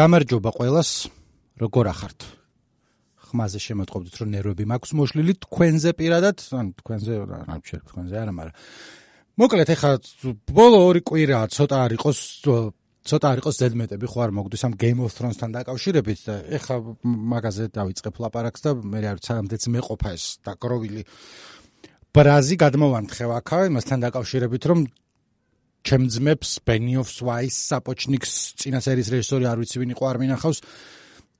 გამარჯობა ყველას. როგორ ახართ? ხმაზე შემოტყობდით რომ ნერვები მაქვს მოშლილი თქვენზე პირადად, ან თქვენზე რა შეიძლება თქვენზე არა, მაგრამ მოკლედ ეხლა ბოლო ორი კვირა ცოტა არ იყოს ცოტა არ იყოს ზედმეტები ხო არ მოგდის ამ Game of Thrones-თან დაკავშირებით და ეხლა მაგაზე დავიწყებ ლაპარაკს და მე არ ვიცი ამდეც მეყოფა ეს დაკროვილი ბრაზი გადმოვანთხევ აქა იმასთან დაკავშირებით რომ ჩემ ძმებს Benioff Swiss საპოჩნიკს წინა სერიის რეჟისორი არ ვიცი ვინ იყო არ მინახავს.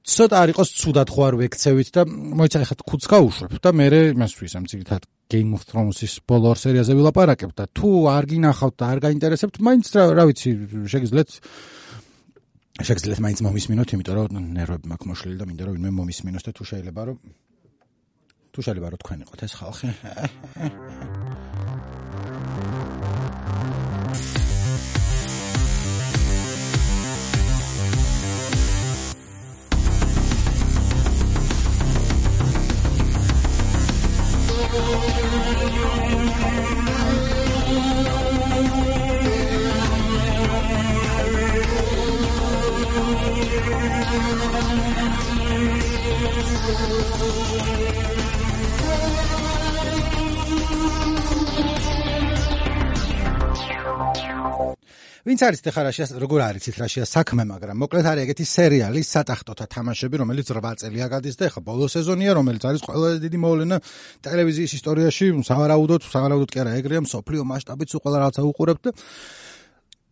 ცოტა არ იყოს ცუდად ხო არ ვექცევით და მოიცა ხა ხუთს გავუშვებ და მე იმას ვისამ ციგთად Game of Thrones-ის ბოლო სერიაზე ვილაპარაკებ და თუ არ გინახავთ და არ გაინტერესებთ მაინც რა რა ვიცი შეგიძლიათ შეგიძლიათ მაინც მომისმინოთ იმიტომ რომ ნერვები მაქვს მოშლილი და მინდა რომ ვინმე მომისმინოს და თუ შეიძლება რომ თუ შეიძლება რომ თქვენ იყოთ ეს ხალხი Thank ვინც არის ახლა რაშია როგორ არის ის რაშია საქმე მაგრამ მოკლედ არის ეგეთი სერიალი სატახტოთა თამაშები რომელიც 8 წელია გადის და ახლა ბოლო სეზონია რომელიც არის ყველაზე დიდი მოვლენა ტელევიზიის ისტორიაში. სავარაუდოდ სავარაუდოდ კი არა ეგრეა სოფლიო მასშტაბით სულ ყველა რაღაცა უყურებთ და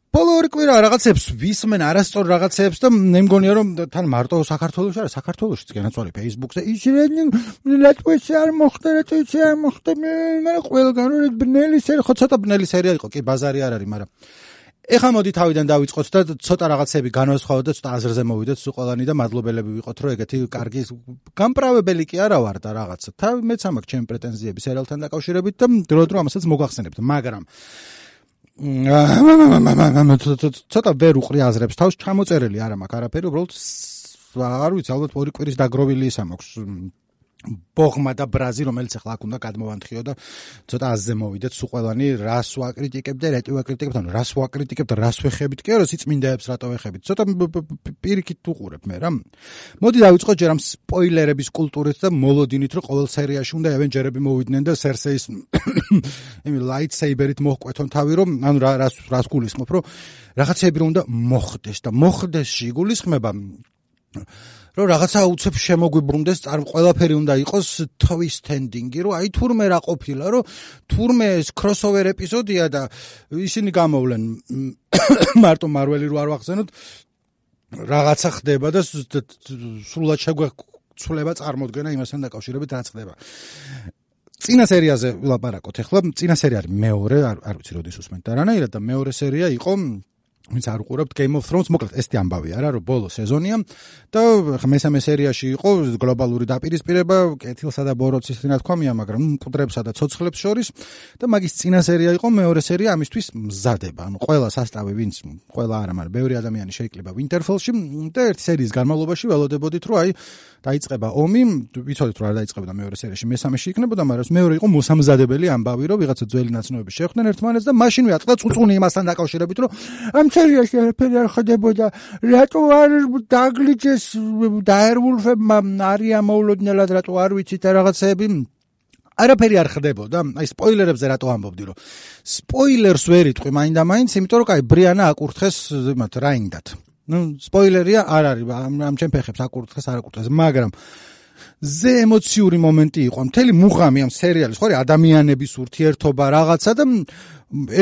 ბოლო ორი კვირა რაღაცებს ვისმენ არასწორ რაღაცებს და მე მგონია რომ თან მარტო საქართველოს არა საქართველოსიც განაწვალე Facebook-ზე. ისინი ლატვიაში არ მოხდა ლატვიაში არ მოხდა მე ყველგან რო ბნელი სერი ხო ცოტა ბნელი სერია იყო კი ბაზარი არ არის მაგრამ ეხა მოდი თავიდან დავიწყოთ და ცოტა რაღაცები განვასხვაოთ და ცოტა აზრზე მოვიდეთ სულ ყველანი და მადლობელები ვიყოთ, რომ ეგეთი კარგი გამправებელი კი არა ვარ და რაღაცა. თავი მეც ამაქვს ჩემი პრეტენზიები სერიალთან დაკავშირებით და დროდრო ამასაც მოგახსენებთ, მაგრამ ცოტა ვერ უყრი აზრებს თავს ჩამოწერილი არ მაქვს არაფერი, უბრალოდ არ ვიცი, ალბათ ორი კვირის დაგროვილი ის ამაქვს. ბოღმა და ბრაზი რომელიც ახლა აქ უნდა გადმოვანთხიო და ცოტა აზზე მოვიდეთ სულ ყველანი რას ვაკრიტიკებ და რატო ვაკრიტიკებ თან რას ვაკრიტიკებ და რას ვეხებით კი არა სიწმინდეებს რატო ვეხებით? ცოტა პირიქით უყურებ მე რა მოდი დავიწყოთ ჯერ ამ სპოილერების კულტურით და მოლოდინით რომ ყოველ სერიაში უნდა ავენჯერები მოვიდნენ და სერსეის იმი ლაიტსეიბერით მოჰკვეთონ თავი რომ ანუ რას რას გულისხმობ რომ რაღაცები რომ უნდა მოხდეს და მოხდესში გულისხმება რომ რაღაცა უცებ შემოგვიბრუნდეს, წარ ყველაფერი უნდა იყოს twist ending-ი, რომ აი თურმე რა ყოფილა, რომ თურმე ეს crossover ეპიზოდია და ისინი გამოვლენ მარტო მარველი რო არ ვახსენოთ რაღაცა ხდება და სულად შეგვეცვლება წარმოქმნა იმასთან დაკავშირებით რაც ხდება. წინა სერიაზე ვილაპარაკოთ. ახლა წინა სერია არის მეორე, არ არ ვიცი როდის უსმენთ და რანაირად და მეორე სერია იყო ვინც არ უყურებთ Game of Thrones, მოკლედ ესეთი ამბავი არა, რომ ბოლო სეზონია და ხა მესამე სერიაში იყო გლობალური დაპირისპირება კეთილსა და ბოროტის თინა თქომია, მაგრამ მკვდრებსა და ცოცხლებს შორის და მაგის წინა სერია იყო მეორე სერია ამისთვის მზადება. ანუ ყველა სასტავი, ვინც ყველა არა, მაგრამ ბევრი ადამიანი შეიძლება Winterfell-ში და ერთი სერიის განმავლობაში ველოდებოდით, რომ აი დაიწყება ომი, ვიცოდით რომ არ დაიწყებოდა მეორე სერიაში, მესამეში იქნებოდა, მაგრამ მეორე იყო მოსამზადებელი ამბავი, რომ ვიღაცა ძველი ნაცნობები შეხვდნენ ერთმანეთს და მაშინვე ატყდა წუწუნი იმასთან დაკავშირებით, რომ ამ სერიაში არაფერი არ ხდებოდა. რატო არ დაგლიჯეს დაერვულფებმა არია მოულოდნელად რატო არ ვიცით რაღაცები? არაფერი არ ხდებოდა. აი სპოილერებზე რატო ამბობდი რომ სპოილერს ვერ იტყვი მაინდა მაინც, იმიტომ რომ კაი ბრიანა აკურთხეს იმათ რაინდათ. ნუ სპოილერია არ არის ამ ჩემ ფეხებს აკურთხეს არ აკურთხეს, მაგრამ ზე ემოციური მომენტი იყო. მთელი მუღამი ამ სერიალის, ხო არის ადამიანების ურთიერთობა რაღაცა და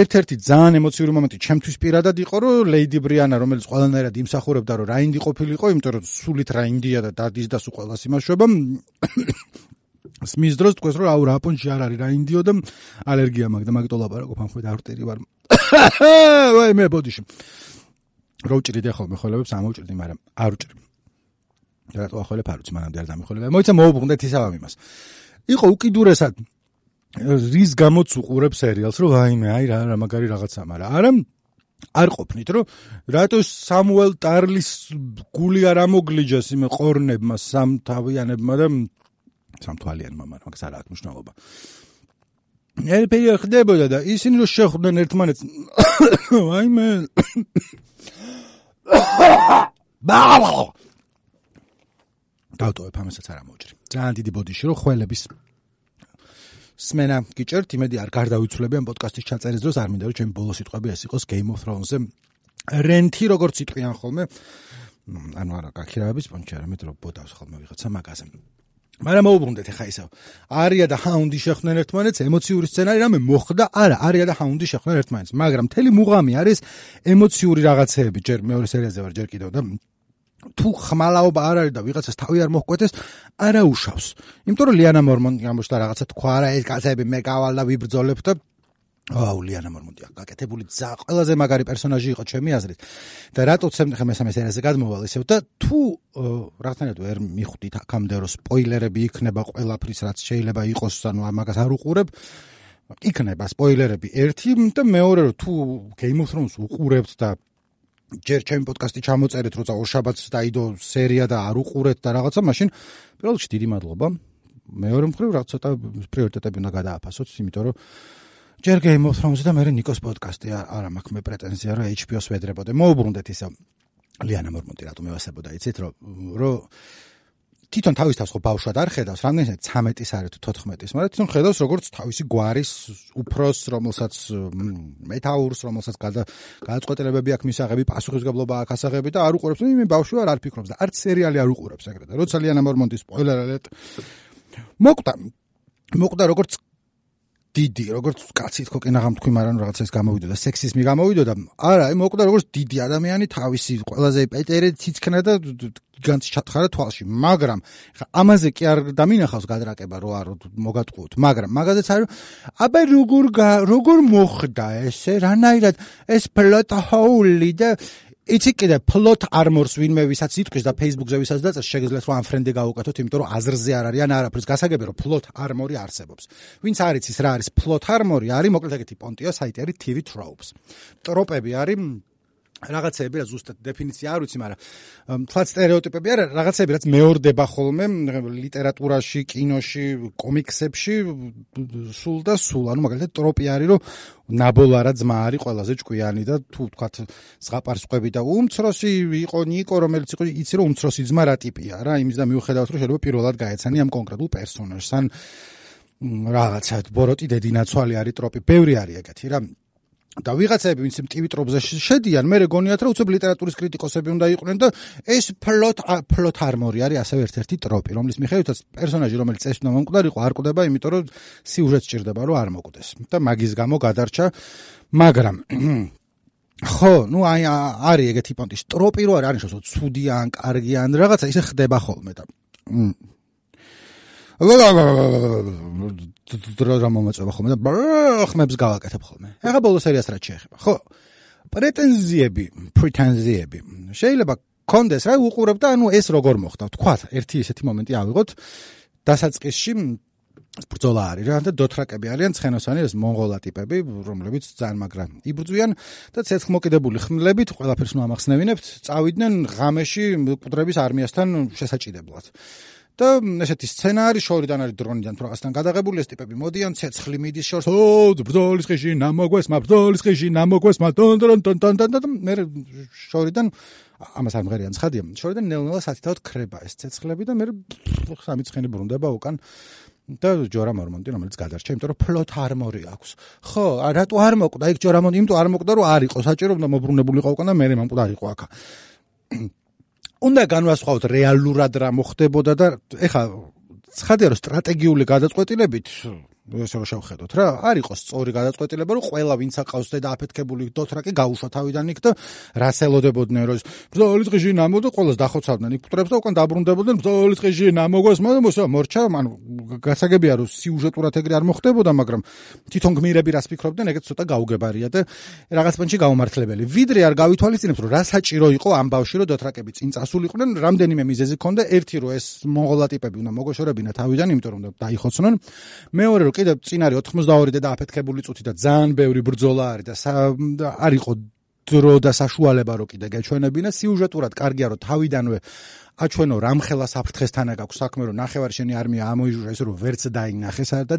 ერთ-ერთი ძალიან ემოციური მომენტი ჩემთვის პირადად იყო, რომ ლეიდი ბრიანა, რომელიც ყველანაირად იმსახურებდა, რომ რაინდი ყოფილიყო, იმიტომ რომ სულით რაინდია და დადის და სულ ყველას იმაშვება. სმის დროს თქვენს რომ აუ რა პონჩი არ არის რაინდიო და ალერგია მაქვს და მაგიტო ლაპარაკობ ამ ხვედა არტერი ვარ. ვაი მე ბოდიში. რო უჭრიდე ხოლმე ხოლებს ამოვჭრდი, მაგრამ არ უჭრი. რატო ახოლებ არ ვიცი, მანამდე არ დამიხოლებ. მოიცა მოუბრუნდეთ ისავამ იმას. იყო უკიდურესად რის გამოც უყურებ სერიალს, რომ აიმე, აი რა რა მაგარი რაღაცა, მაგრამ არა არ ყოფნით, რომ რატო სამუელ ტარლის გული არ ამოგლიჯეს იმ ყორნებმა, სამთავიანებმა და სამთვალიანმა, მაგრამ მაგას არ აქვს მნიშვნელობა. ერფეი ხდებოდა და ისინი რომ შეხვდნენ ერთმანეთს, აიმე დავტოვებ ამასაც არ ამოჭრი. ძალიან დიდი ბოდიში რომ ხველების სმენა გიჭერთ, იმედი არ გარდავიცვლები ამ პოდკასტის ჩაწერის დროს, არ მინდა რომ ჩემი ბოლო სიტყვები ეს იყოს Game of Thrones-ზე. რენთი როგორც იტყვიან ხოლმე, ანუ არა, გაქირავების პონჩი არა, მეტრო ბოდავს ხოლმე ვიღაცა მაგაზე. მაგრამ მოუბრუნდეთ ახლა ისევ. არია და ჰაუნდი შეხვდნენ ერთმანეთს, ემოციური სცენარი რამე მოხდა? არა, არია და ჰაუნდი შეხვდნენ ერთმანეთს, მაგრამ მთელი მუღამი არის ემოციური რაღაცეები, ჯერ მეორე სერიაზე ვარ, ჯერ კიდევ და თუ ხმალაობა არ არის და ვიღაცას თავი არ მოჰკვეთეს, არა უშავს. იმიტომ რომ ლიანა მორმონტი გამოჩნდა რაღაცა თქვა რა ეს კაცები მე გავალ და ვიბრძოლებ და აუ ლიანა მორმონტი აკეთებული ძა ყველაზე მაგარი პერსონაჟი იყო ჩემი აზრით. და რატო ცემ ხე მესამე სერიაზე გადმოვალ ისევ და თუ რაღაცნაირად ვერ მიხვდით აქამდე რომ სპოილერები იქნება ყველაფრის რაც შეიძლება იყოს, ანუ ამაგას არ უყურებ იქნება სპოილერები ერთი და მეორე რომ თუ Game of Thrones უყურებთ და ჯერ ჩემი პოდკასტი ჩამოწერეთ, როცა ორშაბათს დაიდო სერია და არ უყურეთ და რაღაცა, მაშინ პირველ რიგში დიდი მადლობა. მეორე მხრივ რაღაც ცოტა პრიორიტეტები უნდა გადააფასოთ, იმიტომ რომ ჯერ Game of Thrones და მე ნიკოს პოდკასტი არ მაქვს მე პრეტენზია რომ HBO-ს ვედრებოდე. მოუბრუნდეთ ისე ლიანა მორმონტი რატომ ევასებოდა, იცით რომ რომ თვითონ თავის თავს ხო ბავშვად არ ხედავს, რამდენიც 13-ის არის თუ 14-ის, მაგრამ თვითონ ხედავს როგორც თავისი გვარის უფროს, რომელსაც მეტაურს, რომელსაც გადაწყვეტილებები აქვს მისაღები, პასუხისგებლობა აქვს ასაღები და არ უყურებს, იმე ბავშვი არ ფიქრობს და არც სერიალი არ უყურებს ეგრეთ. როცა ლიანა მორმონტის სპოილერ ალერტ მოკვდა მოკვდა როგორც დიდი, როგორც კაცი თქო კინაღამ თქვი, მაგრამ რაღაცა ეს გამოვიდო და სექსიზმი გამოვიდო და არა, აი მოკვდა როგორც დიდი ადამიანი თავისი ყველაზე პეტერი ციცქნა და გიგანტი ჩათხარა თვალში, მაგრამ ხა ამაზე კი არ დამინახავს გადრაკება რო არ მოგატყუოთ, მაგრამ მაგაზეც არის აბა როგორ როგორ მოხდა ესე, რანაირად ეს პლოტ ჰოული და იცი კიდე plot armors ვინმე ვისაც იტყვის და Facebook-ზე ვისაც დაწეს შეგიძლიათ რომ unfriend-ე გაუკეთოთ, იმიტომ რომ აზრზე არ არის ან არაფრის გასაგები რომ plot armor-ი არსებობს. ვინც არ იცის რა არის plot armor-ი, არის მოკლედ ეგეთი პონტია საიტი არის TV tropes. ტროპები არის რაღაცეები რა ზუსტად დეფინიცია არ ვიცი, მაგრამ თლაც стереოტიპები არა, რაღაცეები რაც მეორდება ხოლმე ლიტერატურაში, კინოში, კომიქსებში სულ და სულ, ანუ მაგალითად ტროპი არის, რომ ნაბოლარა ძმა არის ყველაზე ჭკვიანი და თუ თქვათ ზღაპარს ყვები და უმცროსი იყო ნიკო, რომელიც იყო იცი რომ უმცროსი ძმა რა ტიპია რა, იმის და მიუხედავად რომ შეიძლება პირველად გაეცანი ამ კონკრეტულ პერსონაჟს, ან რაღაცა ბოროტი დედინაცვალი არის ტროპი, ბევრი არის ეგეთი რა. და ვიღაცები ვინც ტივი ტროპზე შედიან, მე რეგონიათ რომ უცებ ლიტერატურის კრიტიკოსები უნდა იყვნენ და ეს ფლოტ ფლოტ არმორი არის ასევე ერთ-ერთი ტროპი, რომლის მიხედვითაც პერსონაჟი რომელიც ეს უნდა მომკვდარიყო, არ კვდება, იმიტომ რომ სიუჟეტი სჭირდება რომ არ მოკვდეს. და მაგის გამო გადარჩა, მაგრამ ხო, ну აი არის ეგეთი პონტი, ტროპი რო არის, არის შო ცუდია ან კარგია ან რაღაცა ისე ხდება ხოლმე და რა მომაწევა ხოლმე და ხმებს გავაკეთებ ხოლმე. ეხა ბოლო სერიას რაც შეეხება. ხო. პრეტენზიები, პრეტენზიები. შეიძლება კონდეს რა უყურებ და ანუ ეს როგორ მოხდა? თქვა, ერთი ესეთი მომენტი ავიღოთ დასაწყისში ბრძოლა არის რა და დოთრაკები არიან ცხენოსანი ეს მონღოლა ტიპები რომლებიც ძალიან მაგრა იბრძვიან და ცეცხლმოკიდებული ხმლებით ყველაფერს მოამახსნევინებთ წავიდნენ ღამეში მკვდრების არმიასთან შესაჭიდებლად და ესეთი სცენარი შორიდან არის დრონიდან თვრაღასთან გადაღებული ეს ტიპები მოდიან ცეცხლი მიდის შორს ო ბრძოლის ხიში ნამოგვეს მა ბრძოლის ხიში ნამოგვეს მა დონ დონ დონ დონ დონ მე შორიდან ამას არ მღერიან ცხადია შორიდან ნელ-ნელა სათითაოდ ქრება ეს ცეცხლები და მე სამი ცხენი ბრუნდება უკან და ჯორა მორმონტი რომელიც გადარჩა იმიტომ რომ ფლოთ არმორი აქვს. ხო რატო არ მოკვდა იქ ჯორა მორმონტი იმიტომ არ მოკვდა რომ არ იყო საჭირო უნდა მობრუნებულიყო უკან და მე მომკვდა იყო აქა უნდა განვასხვაოთ რეალურად რა მოხდებოდა და ეხა ცხადია რომ სტრატეგიული გადაწყვეტილებით ესე რომ შევხედოთ რა, არ იყოს სწორი გადაწყვეტილება, რომ ყველა ვინც აყავს და აფეთქებული დოთრაკი გაუშვა თავიდან იქ და რასელოდებოდნენ რომ ბრძოლის ღიში ნამოდა ყოველს დახოცავდნენ იქ პტრებს და უკან დაბრუნდებოდნენ. ბრძოლის ღიში ნამოგვას მაგრამ მორჩა ანუ გასაგებია რომ სიუჟეტურად ეგრე არ მოხდებოდა მაგრამ თვითონ გმირები რას ფიქრობდნენ ეგეც ცოტა გაუგებარია და რაღაც პონჩი გაუმართლებელი. ვიდრე არ გავითვალისწინებთ რომ რა საჭირო იყო ამ ბავში რომ დოთრაკები წინ წასულიყვნენ რამდენიმე მიზეზი ქონდა ერთი რომ ეს მონღოლა ტიპები უნდა მოგოშორებინა თავიდან იმიტომ რომ დაიხოცნონ. მეორე რომ კიდე წინ არის 82 და დააფეთქებული წუთი და ძალიან ბევრი ბრძოლა არის და არ იყო დრო და საშუალება რო კიდე გეჩვენებინა. სიუჟეტურად კარგია რომ თავიდანვე აჩვენო რამხელა საფრთხესთან აქვს. საქმე რომ ნახევარ შენი არმია ამოიჟურა ეს რომ ვერც დაინახეს და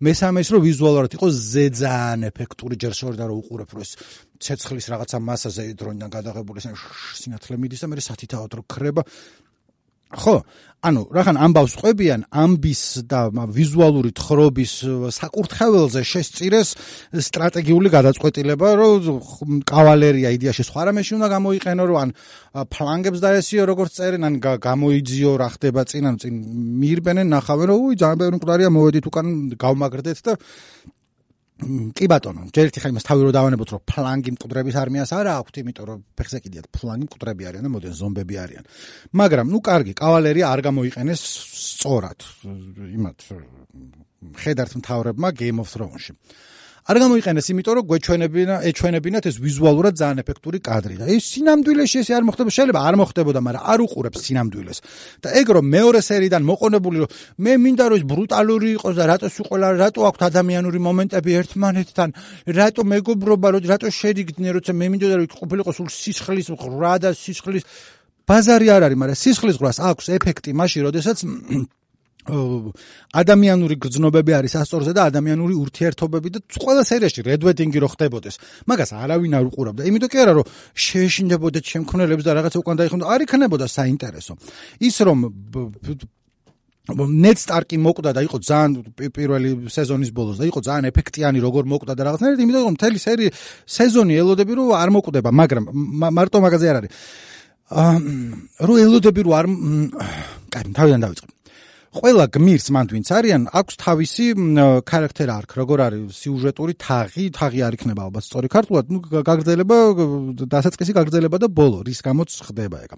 მესამე ის რომ ვიზუალურად იყოს ზეძან ეფექტური ჯერ შორდა რომ უყურებ რომ ეს ცეცხლის რაღაცა მასაზე დროინდან გადაღებული სინათლე მიდის და მე სათითაოდ რო ქრება ხო, ანუ რახან ამბავს ყვებიან ამბის და ვიზუალური თხრობის საკურთხეველზე შესწირეს სტრატეგიული გადაწყვეტილება, რომ კავალერია იდეაში სხვა რამეში უნდა გამოიყენო, რომ ან ფლანგებს დაესიო როგორც წერენ, ან გამოიძიო რა ხდება წინ, ან წინ მიირბენენ ნახავენ, რომ უი ძალიან ბევრი მკვდარია მოვედით უკან გავმაგრდეთ და კი ბატონო, ჯერ ერთი ხა იმას თავი რო დავანებოთ, რომ ფლანგი მკვდრების არმიას არა აქვთ, იმიტომ რომ ფეხზე კიდიათ ფლანგი მკვდრები არიან და მოდენ ზომბები არიან. მაგრამ, ნუ კარგი, კავალერია არ გამოიყენეს სწორად. იმათ ხედართ მთავრებმა Game of Thrones-ში. არ გამოიყენეს, იმიტომ რომ გვეჩვენებინა, ეჩვენებინათ ეს ვიზუალურად ძალიან ეფექტური კადრი და ეს სინამდვილეში ეს არ მოხდება, შეიძლება არ მოხდებოდა, მაგრამ არ უყურებს სინამდვილეს. და ეგ რომ მეორე სერიდან მოყოლებული რომ მე მინდა რომ ეს ბრუტალური იყოს და რატო სიყოლა, რატო აქვს ადამიანური მომენტები ერთმანეთთან, რატო მეგობრობა, რატო შედიგდნენ, როცა მე მინდოდა რომ ყოფილიყო სულ სისხლის ღრა და სისხლის ბაზარი არ არის, მაგრამ სისხლის ღრას აქვს ეფექტი მაშინ, როდესაც ადამიანური გრძნობები არის ასწორზე და ადამიანური ურთიერთობები და ყველა სერიაში wedding-ი რო ხდებოდეს. მაგას არავინ არ უყურებდა. იმიტომ კი არა რომ შეეშინდებოდა ჩემქმნელებს და რაღაცა უკან დაიხონდა, არ იქნებოდა საინტერესო. ის რომ ნედ სტარკი მოკვდა და იყო ძალიან პირველი სეზონის ბოლოს და იყო ძალიან ეფექტიანი როგორ მოკვდა და რაღაცნაირად იმიტომ რომ მთელი სერი სეზონი ელოდები რომ არ მოკვდება მაგრამ მარტო მაგაზე არ არის აა რო ელოდები რომ არ კაი თავიდან დავიწყებ ყველა გმირს მანდ ვინც არიან აქვს თავისი ქარაქტერ არქ როგორ არის სიუჟეტური თაღი თაღი არ იქნება ალბათ სწორი ქართულად ნუ გაგრძელება დასაწყისი გაგრძელება და ბოლო რის გამოც ხდება ეგა.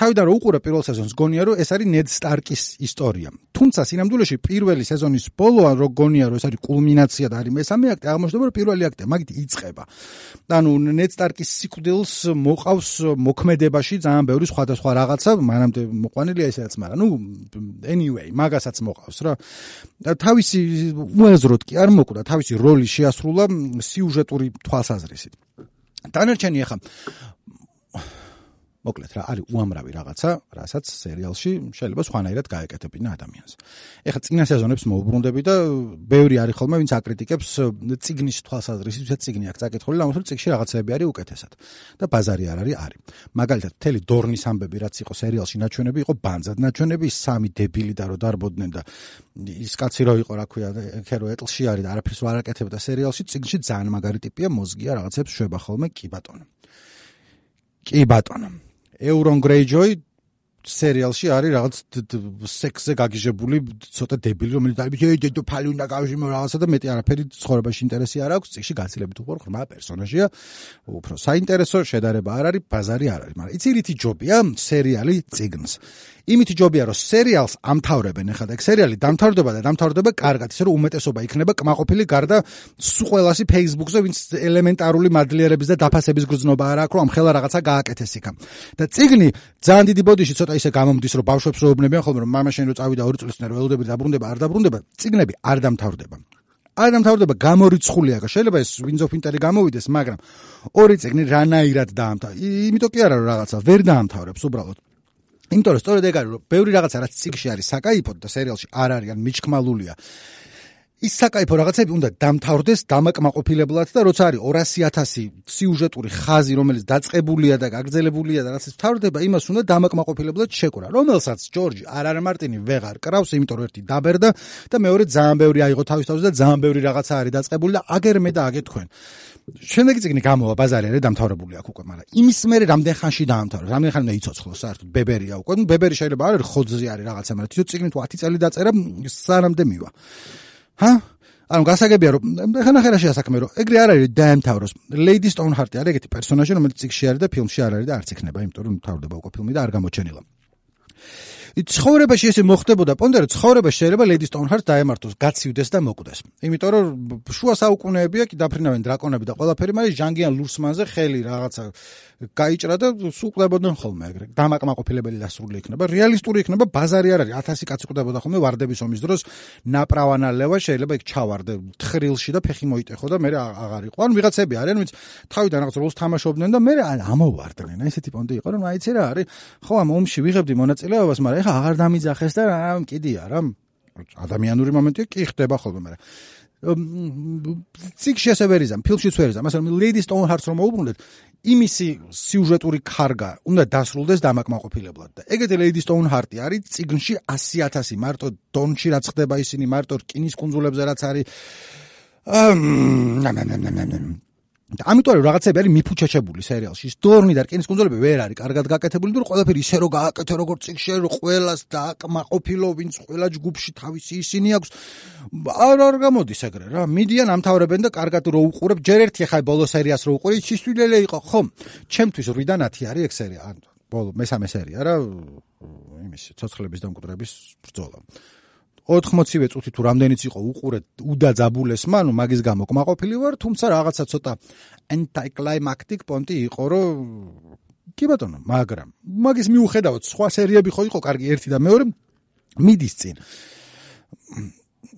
თავიდან რო უყურე პირველ სეზონს გონია რომ ეს არის ნედ სტარკის ისტორია. თუმცა სინამდვილეში პირველი სეზონის ბოლო რო გონია რომ ეს არის კულმინაცია და არის მესამე აქტი აღმოჩნდება რომ პირველი აქტი მაგით იწყება. ანუ ნედ სტარკის სიკვდილს მოყავს მოქმედებაში ძალიან ბევრი სხვადასხვა რაღაცა მანამდე მოყვანილია ესეც მაგრამ ნუ anyway მაგასაც მოყავს რა. თავისი უეზროდ კი არ მოკვდა, თავისი როლი შეასრულა სიუჟეტური თვალსაზრისით. დანარჩენი ახლა მოკლედ რა არის უამრავი რაღაცა, რასაც სერიალში შეიძლება სხვანაირად გაეკეთებინა ადამიანს. ეხლა წინა სეზონებს მოუბრუნდები და ბევრი არის ხოლმე ვინც აკრიტიკებს ციგნის თვალსაზრისით, ვისაც ციგნი აქვს აკეთებული, ამიტომ ციგში რაღაცები არის უკეთესად და ბაზარი არ არის არის. მაგალითად, მთელი დორნის ამბები რაც იყო სერიალში ნაჩვენები, იყო ბანძად ნაჩვენები, სამი დებილი და რო დარბოდნენ და ის კაცი რო იყო, რა ქვია, ქერო ეტლში არის და არაფერს ვერ აკეთებდა სერიალში, ციგნში ძალიან მაგარი ტიპია, მოზგია რაღაცებს შვება ხოლმე, კი ბატონო. კი ბატონო. ეურონ გრეიჯოი სერიალში არის რაღაც სექსზე გაგიჟებული ცოტა დებილი რომელიც დედო ფალი უნდა გავშიმო რაღაცა და მეტი არაფერი ცხოვრებაში ინტერესი არ აქვს წიგში გაცილებით უფრო ხმა პერსონაჟია. უფრო საინტერესო შედარება არ არის ბაზარი არ არის მაგრამ იცი რითი ჯობია სერიალი ციგნს იმითი ჯობია რომ სერიალს ამთავრებენ ახლა და სერიალი დამთავრდება და დამთავრდება კარგად ისე რომ უმეტესობა იქნება კმაყოფილი გარდა სულ ყველასი Facebook-ზე ვინც ელემენტარული მადლიერების და დაფასების გრძნობა არ აქვს რომ ამ ხელა რაღაცა გააკეთეს იქა და ციგნი ძალიან დიდი ბოდიში ცოტა ისე გამომდის რომ ბავშვებს როუბნებიან ხოლმე რომ მამა შენ რო წავიდა ორი წლის წინ ველოდები დაბრუნდება არ დაბრუნდება ციგნები არ დამთავრდება. არ დამთავრდება გამორიცხულია შეიძლება ეს Winds of Winter-ი გამოვიდეს მაგრამ ორი ციგნი რანაირად დაამთავრა იმიტომ კი არა რომ რაღაცა ვერ დაამთავრებს უბრალოდ იმიტომ რომ სწორედ ეგ არის რომ ბევრი რაღაცა რაც ციგში არის საკაიფო და სერიალში არ არის ან მიჩქმალულია ის საკაიფო რაღაცები უნდა დამთავრდეს დამაკმაყოფილებლად და როცა არის 200000 სიუჟეტური ხაზი რომელიც დაწყებულია და გაგრძელებულია და რაც თავდება იმას უნდა დამაკმაყოფილებლად შეკურა რომელსაც ჯორჯი არ არა მარტინი ვეღარ კრავს იმიტომ რომ ერთი დაბერდა და მეორე ძალიან ბევრი აიღო თავის თავზე და ძალიან ბევრი რაღაცა არის დაწყებული და აგერ მე და აგე თქვენ შემდეგი წიგნი გამოვა ბაზარი არის დამთავრებული აქ უკვე მაგრამ იმის მერე რამდენ ხანში დაამთავრა რამდენ ხანი უნდა იცოცხლო? საერთოდ ბებერია უკვე. ნუ ბებერი შეიძლება არ არის ხოძზე არის რაღაცა მაგრამ თვითონ წიგნი თუ 10 წელი დაწერა სანამდე მივა. ჰა? ანუ გასაგებია რომ ხანა ხერაშია საქმე რომ ეგრე არ არის დაემთავროს. ლეიდი სტოუნჰარტი არის ეგეთი პერსონაჟი რომელიც ციგში არის და ფილმში არ არის და არც იქნება იმიტომ რომ თავდება უკვე ფილმი და არ გამოჩენილა ცხოვრებაში ესე მოხდებოდა პონდერო ცხოვრებაში შეიძლება ლედი სტოუნჰარტს დაემართოს გაცივდეს და მოკვდეს. იმიტომ რომ შუა საუკუნეებია კი დაფრინავენ დრაკონები და ყველაფერი მაგრამ ჟანგიან ლურსმანზე ხელი რაღაცა გაიჭრა და სუყდებოდნენ ხოლმე ეგრე. დამაკმაყოფილებელი დასრული იქნება. რეალისტური იქნება ბაზარი არ არის. 1000 კაცი ყდებოდა ხოლმე ვარდების ომის დროს ნაპრავანალევა შეიძლება იქ ჩავარდე თხრილში და ფეხი მოიტეხო და მე აღარ იყო. ანუ ვიღაცები არიან ვინც თავიდან რაღაც როლს თამაშობდნენ და მე ამოვარდნენ ესეთი პონტი იყო რომ აიცი რა არის? ხო ამ ომში ვიღებდი მონაწილეობას მაგრამ ეხა აღარ დამიძახეს და რა კიდია რა ადამიანური მომენტია კი ხდება ხოლმე მაგრამ ციკში ასე ვერიზამ, ფილმშიც ვერიზამ. მასალ Lady Stoneheart რომ მოუბრუნდეთ, იმისი სიუჟეტური კარგა უნდა დასრულდეს დამაკმაყოფილებლად და ეგეთი Lady Stoneheart-ი არის ციგნში 100000 მარტო დონში რაც ხდება ისინი მარტო რკინის კუნძულებზე რაც არის აა და ამიტომ რომ რაღაცები არის მიფუჩაჩებული სერიალში. სტორნი და რკინის კუნძულები ვერ არის კარგად გაკეთებული, თუ ყველაფერი ისე რომ გააკეთე როგორც წიგში, რომ ყველას დააკმაყოფილო, ვინც ყველა ჯგუფში თავისი ისინი აქვს. არ არ გამოდის ეგრე რა. მიდიან ამთავრებენ და კარგად რო უყურებ, ჯერ ერთი ხაი ბოლო სერიას რო უყური, ჩისვილელე იყო, ხო? ჩემთვის 8-დან 10 არის ეგ სერია. ბოლო მესამე სერია რა. იმის ცოცხლების დამკვდრების ბრძოლა. 80-ვე წუთი თუ რამდენიც იყო უყურე უდაძაბულეს მანუ მაგის გამო კმაყოფილი ვარ თუმცა რაღაცა ცოტა anticlimactic პონტი იყო რომ კი ბატონო მაგრამ მაგის მიუხედავად სხვა სერიები ხო იყო კარგი ერთი და მეორე მიდის წინ.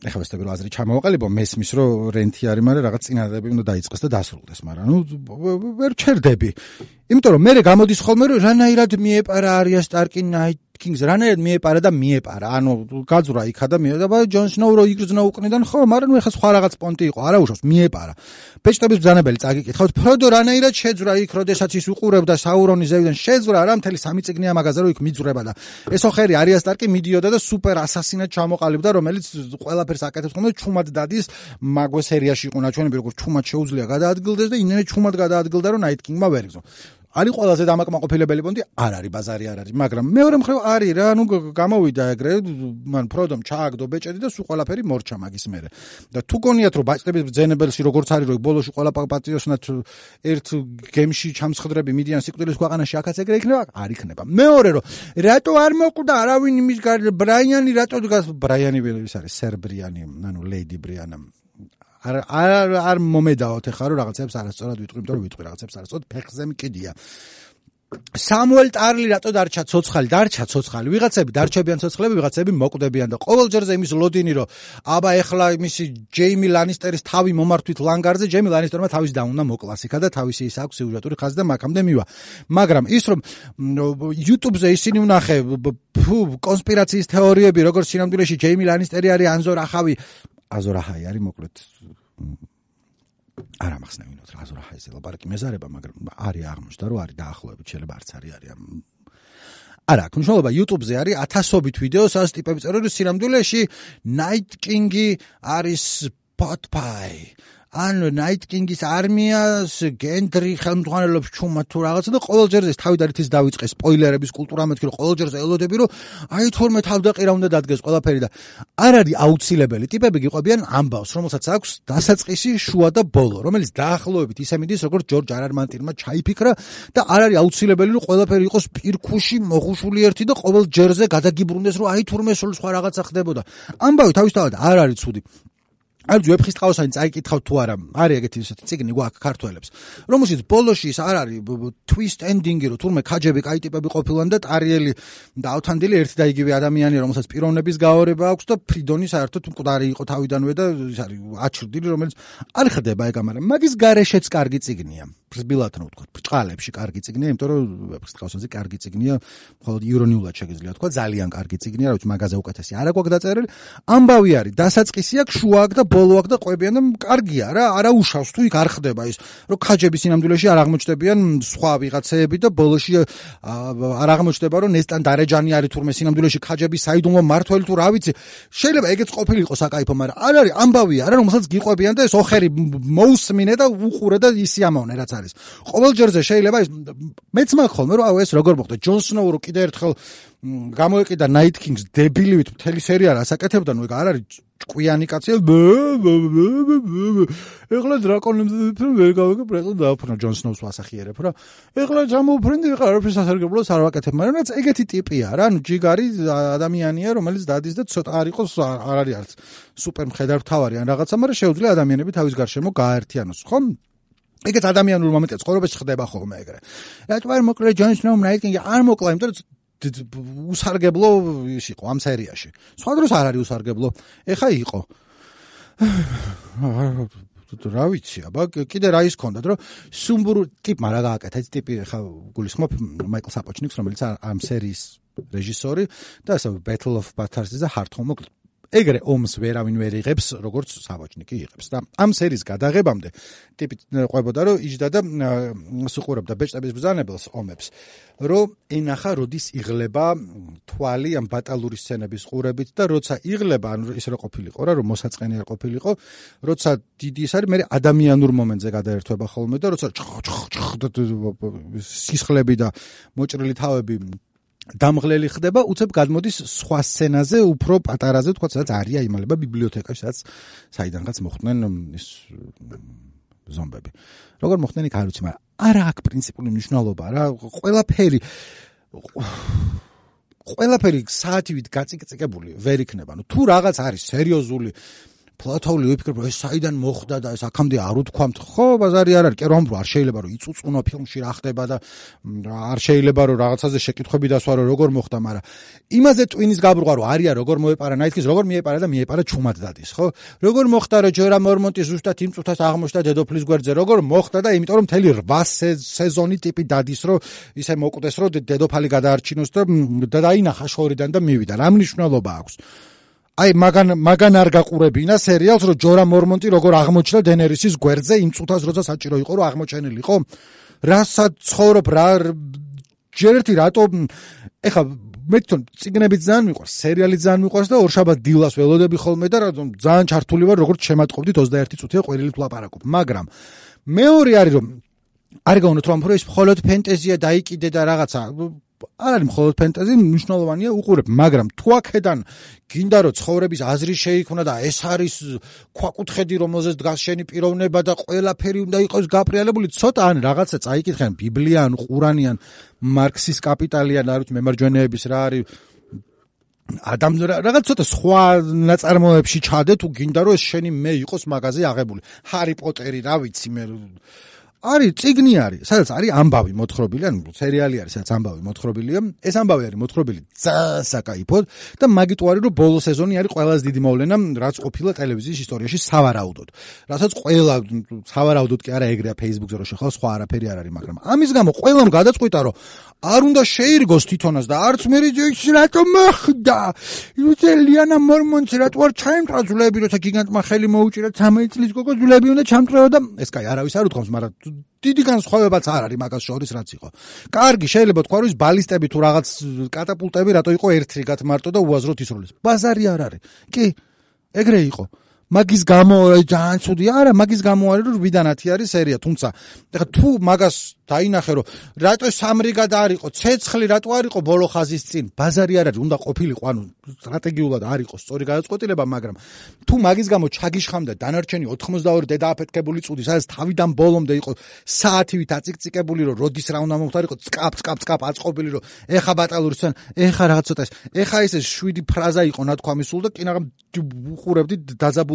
ეხლა ვესტები რომ აზრი ჩამოვაყალიბო მესმის რომ რენტი არის მაგრამ რაღაც წინადადები უნდა დაიწყეს და დასრულდეს მაგრამ ნუ ვერ ჩერდები იმიტომ რომ მე გამოდის ხოლმე რომ რანაირად მიეპარა არია სტარკი ნაით კინგს რანაირად მიეპარა და მიეპარა. ანუ გაძვრა იქა და მიედა ჯონ სნოუ რო იგრძნო უკნიდან ხო, მაგრამ ნუ ეხა სხვა რაღაც პონტი იყო, არა უშავს მიეპარა. ბეჭდების ბრძანებელი წაგიკითხავთ, ფროდო რანაირად შეძვრა იქ, როდესაც ის უყურებდა საურონის ზევიდან, შეძვრა რა მთელი სამი წიგნია მაგაზე რო იქ მიძვრება და ესო ხერი არია სტარკი მიდიოდა და სუპერ ასასინად ჩამოყალიბდა, რომელიც ყველაფერს აკეთებს ხოლმე ჩუმად დადის მაგვე სერიაში იყო ნაჩვენები, როგორც ჩუმად შეუძლია გადაადგილდეს და ინერე ჩუმად გადაადგილდა რომ ნაით კინგმა ვერ იგზო. არის ყველაზე დამაკმაყოფილებელი პონტი? არ არის ბაზარი არ არის მაგრამ მეორე მხრივ არის რა ნუ გამოვიდა ეგრე მან ფროდომ ჩააგდო ბეჭედი და სულ ყველაფერი მორჩა მაგის მერე. და თუ გონიათ რომ ბაჭდების ბძენებელში როგორც არის რომ ბოლოში ყველა პატიოსნად ერთ გემში ჩამსხდრები მიდიან სიკვდილის ქვეყანაში ახაც ეგრე იქნება არ იქნება. მეორე რომ რატო არ მოკვდა არავინ იმის ბრაიანი რატო ბრაიანი ვის არის სერბრიანი ანუ ლეიდი ბრიანა არ არ არ მომედაოთ ახლა რომ რაღაცებს არასწორად ვიტყვი, იმიტომ რომ ვიტყვი რაღაცებს არასწორად ფეხზე მკიდია. სამუელ ტარლი რატო დარჩა ცოცხალი? დარჩა ცოცხალი. ვიღაცები დარჩებიან ცოცხლები, ვიღაცები მოკვდებიან და ყოველ ჯერზე იმის ლოდინი რომ აბა ეხლა იმისი ჯეიმი ლანისტერის თავი მომართვით ლანგარზე, ჯეიმი ლანისტერმა თავის და უნდა მოკლას იქა და თავისი ის აქვს სიუჟეტური ხაზი და მაგამდე მივა. მაგრამ ის რომ YouTube-ზე ისინი ვნახე ფუ კონსპირაციის თეორიები, როგორც სინამდვილეში ჯეიმი ლანისტერი არის ანზორ ახავი აზორაჰაი არის მოკლედ არ ამახსნევინოთ რა აზორაჰაიზე ლაპარაკი მეზარება მაგრამ არის აღმოჩნდა რომ არის დაახლოებით შეიძლება არც არის არის არა, ქნიშნულობა YouTube-ზე არის ათასობით ვიდეო, სადაც ტიპები წერენ, სინამდვილეში Night King-ი არის Potpie. ან Night King-ის არმიას გენდრი ხელმძღვანელობს ჩუმად თუ რაღაცა და ყოველ ჯერზე თავი და რითის დაიწყეს სპოილერების კულტურა მეთქი რომ ყოველ ჯერზე ელოდები რომ აი თორმე თავდაყირა უნდა დადგეს ყველაფერი და არ არის აუცილებელი ტიპები გიყვებიან ამბავს რომელსაც აქვს დასაწყისი შუა და ბოლო რომელიც დაახლოებით ისე მიდის როგორც ჯორჯ არარმანტინმა ჩაიფიქრა და არ არის აუცილებელი რომ ყველაფერი იყოს პირქუში მოხუშული ერთი და ყოველ ჯერზე გადაგიბრუნდეს რომ აი თორმე სულ სხვა რაღაცა ხდებოდა. ამბავი თავისთავად არ არის ცუდი არ ძუ ეფხის ტყავსანი წაიკითხავ თუ არა. არის ეგეთი ისეთი ციგნი გვაქვს ქართველებს რომელშიც ბოლოში ის არ არის twist ending-ი რომ თურმე ქაჯები კაი ტიპები ყოფილან და ტარიელი და ავთანდილი ერთი და იგივე ადამიანი რომელსაც პიროვნების გაორება აქვს და ფრიდონი საერთოდ მკვდარი იყო თავიდანვე და ის არის აჩრდილი რომელიც არ ხდება ეგ ამარა მაგის გარეშეც კარგი ციგნია ბრძბილად რა ვთქვა ბრჭყალებში კარგი ციგნია იმიტომ რომ ეფხის ტყავსანზე კარგი ციგნია მხოლოდ ირონიულად შეგიძლია თქვა ძალიან კარგი ციგნია რა ვიცი მაგაზე უკეთესი არა გვაქვს დაწერილი. ამბავი არის დასაწყისი აქვს შუა აქვს და ბოლო აქვს და ყვებიან და კარგია რა არა უშავს თუ იქ არ ხდება ის რომ ქაჯები სინამდვილეში არ აღმოჩნდებიან სხვა ვიღაცეები და ბოლოში არ აღმოჩნდება რომ ნესტან დარეჯანი არის თურმე სინამდვილეში ქაჯები საიდუმლო მართველი თუ რა ვიცი. შეიძლება ეგეც ყოფილიყო საკაიფო მაგრამ არ არის ამბავია რა რომელსაც გიყვებიან და ეს ოხერი მოусმინე და უყურე და ისიამოვნე რაც არის. ყოველ ჯერზე შეიძლება ის მეც მაქვს ხოლმე რომ აუ ეს როგორ მოხდა? ჯონ სნოუ რო კიდე ერთხელ გამოეკიდა Night Kings დებილივით მთელი სერია რას აკეთებდა ნუ ეგ არ არის ჭკვიანი კაცია ეხლა დრაკონებს ვერ გავიგე პრეტო დააფრნა ჯონ სნოუს ვასახიერებ რა. ეხლა ჩამოვფრინდი ეხლა არაფერს ასარგებლოს არ ვაკეთებ მაგრამ რაც ეგეთი ტიპია რა ნუ ჯიგარი ადამიანია რომელიც დადის და ცოტა არ იყოს არ არის არც სუპერ მხედართავარი ან რაღაცა მაგრამ შეუძლია ადამიანები თავის გარშემო გააერთიანოს ხო ეგეთ ადამიანურ მომენტებს ცხოვრებაში ხდება ხოლმე ეგრე. რა თქმა უნდა მოკლე ჯონ სნოუ ნაიტინგი არ მოკლა, იმიტომ რომ უსარგებლო ის იყო ამ სერიაში. სხვა დროს არ არის უსარგებლო. ეხა იყო. რა ვიცი, აბა კიდე რა ის ქონდათ, რომ სუმბურ ტიპმა რა გააკეთა, ეს ტიპი ეხა გულისხმობ მაიკლ საპოჩნიკს, რომელიც ამ სერიის რეჟისორი და ასე Battle of Bastards და Hardhome მოკლედ ეგრე ომს ვერავინ ვერ იღებს, როგორც საბოჭნიკი იღებს. და ამ სერიის გადაღებამდე ტიპი ყვებოდა, რომ იჯდა და სუყურებდა ბეჭდების ბრძანებელს ომებს, რომ ენახა როდის იღლება თვალი ამ ბატალური სცენების ყურებით და როცა იღლება, ანუ ის რა ყოფილიყო რა, რომ მოსაწყენი არ ყოფილიყო, როცა დიდი ის არის, მე ადამიანურ მომენტზე გადაერთვება ხოლმე და როცა სისხლები და მოჭრილი თავები დამღლელი ხდება, უცებ გადმოდის სხვა სცენაზე, უფრო პატარაზე, თქვა, სადაც არია იმალება ბიბლიოთეკაში, სადაც საიდანღაც მოხდნენ ის ზომბები. როგორ მოხდნენ იქ არ ვიცი, მაგრამ არა აქვს პრინციპული მნიშვნელობა რა, ყველაფერი ყველაფერი საათივით გაწიკწიკებული ვერ იქნება. ნუ თუ რაღაც არის სერიოზული ფლათაული ვიფიქრებ რომ ეს საიდან მოხდა და ეს აქამდე არ უთქვამთ? ხო ბაზარი არ არის კი რომ არ შეიძლება რომ იწუწუნო ფილმში რა ხდება და არ შეიძლება რომ რაღაცაზე შეკითხები დასვა რომ როგორ მოხდა მაგრამ იმაზე ტვინის გაბრუღა რომ არია როგორ მოეპარა ნაითქის როგორ მიეპარა და მიეპარა ჩუმად დადის ხო? როგორ მოხდა რომ ჯერა მორმონტი ზუსტად იმ წუთას აღმოჩნდა დედოფლის გვერდზე როგორ მოხდა და იმიტომ რომ მთელი 8 სეზონი ტიპი დადის რომ ისე მოკვდეს რომ დედოფალი გადაარჩინოს და დაინახა შორიდან და მივიდა. რა მნიშვნელობა აქვს აი მაგან მაგან არ გაყურებინა სერიალს რომ ჯორა მორმონტი როგორ აღმოჩნდა დენერისის გვერდზე იმ წუთას როცა საჭირო იყო რომ აღმოჩენილიყო რასაც ცხოვრობ რა ჯერ ერთი რატო ეხა მე თვითონ ციგნები ძალიან მიყვარს სერიალი ძალიან მიყვარს და ორშაბათ დილას ველოდები ხოლმე და ძალიან ჩართული ვარ როგორც შემატყობდით 21 წუთია ყვირილით ვლაპარაკობ მაგრამ მეორე არის რომ არ გაუნოთ რომ ეს მხოლოდ ფენტეზია დაიკიდე და რაღაცა არ არის მხოლოდ ფენტაზი, მნიშვნელოვანია უყურებ, მაგრამ თუ აქედან გინდა რომ ცხოვრების აზრი შეიქმნა და ეს არის ქვაკუთხედი, რომელზეც დგას შენი პიროვნება და ყველაფერი უნდა იყოს გაპრიალებული, ცოტა ან რაღაცა წაიკითხენ ბიბლია ან ყურანი ან მარქსის კაპიტალი ან არის მემარჯვენეების რა არის ადამ რაღაც ცოტა სხვა ნაწარმოებში ჩადე თუ გინდა რომ ეს შენი მე იყოს მაღაზი აღებული. ჰარი პოტერი, რა ვიცი მე არის ციგნი არის, სადაც არის ამბავი მოთხრობილი, ანუ სერიალი არის, სადაც ამბავი მოთხრობილია. ეს ამბავი არის მოთხრობილი ძასაკაიფოდ და მაგიტო არის, რომ ბოლო სეზონი არის ყველაზე დიდი მოვლენა, რაც ყოფილა ტელევიზიის ისტორიაში სავარაუდოდ. რასაც ყველა სავარაუდოდ კი არა ეგრეა Facebook-ზე რო შეხავს, სხვა არაფერი არ არის, მაგრამ ამის გამო ყველამ გადაწყვიტა, რომ არ უნდა შეირგოს თვითონაც და არც მე ის რატო მოხდა? იუცე ლიანა მორმონც რატო არ ჩაიმტრა ძლები, როცა გიგანტმა ხელი მოუჭირა 13 წლის გოგო ძლები უნდა ჩამტრეო და ეს კაი არავის არ უთქვამს, მაგრამ დიდი განსხვავებაც არ არის მაგას შორის რაც იყო. კარგი, შეიძლება თქვა რომ ის ბალისტები თუ რაღაც კატაპულტები რატო იყო ერთრიგად მარტო და უაზროდ ისრულეს. ბაზარი არ არის. კი, ეგრე იყო. მაგის გამო ძალიან ცუდი. არა მაგის გამო არის რომ ვიდანათი არის სერია თუმცა. ეხლა თუ მაგას დაინახე რომ რატო სამრიგად არ იყო ცეცხლი რატო არ იყო ბოლო ხაზის წინ? ბაზარი არ არის უნდა ყოფილიყო ანუ სტრატეგიულად არ იყო სწორი გადაწყვეტილება მაგრამ თუ მაგის გამო ჩაგიშხამდა დანარჩენი 82 დედააფეთქებული წუდი სადაც თავიდან ბოლომდე იყო საათივით აწიკწიკებული რომ როდის რა უნდა მომხდარიყო წკაპ წკაპ წკაპ აწყობილი რომ ეხა ბატალური სცენ ეხა რაღაც ცოტა ეხა ეს შვიდი ფრაზა იყო ნათქვამი სულ და კინაღა უყურებდი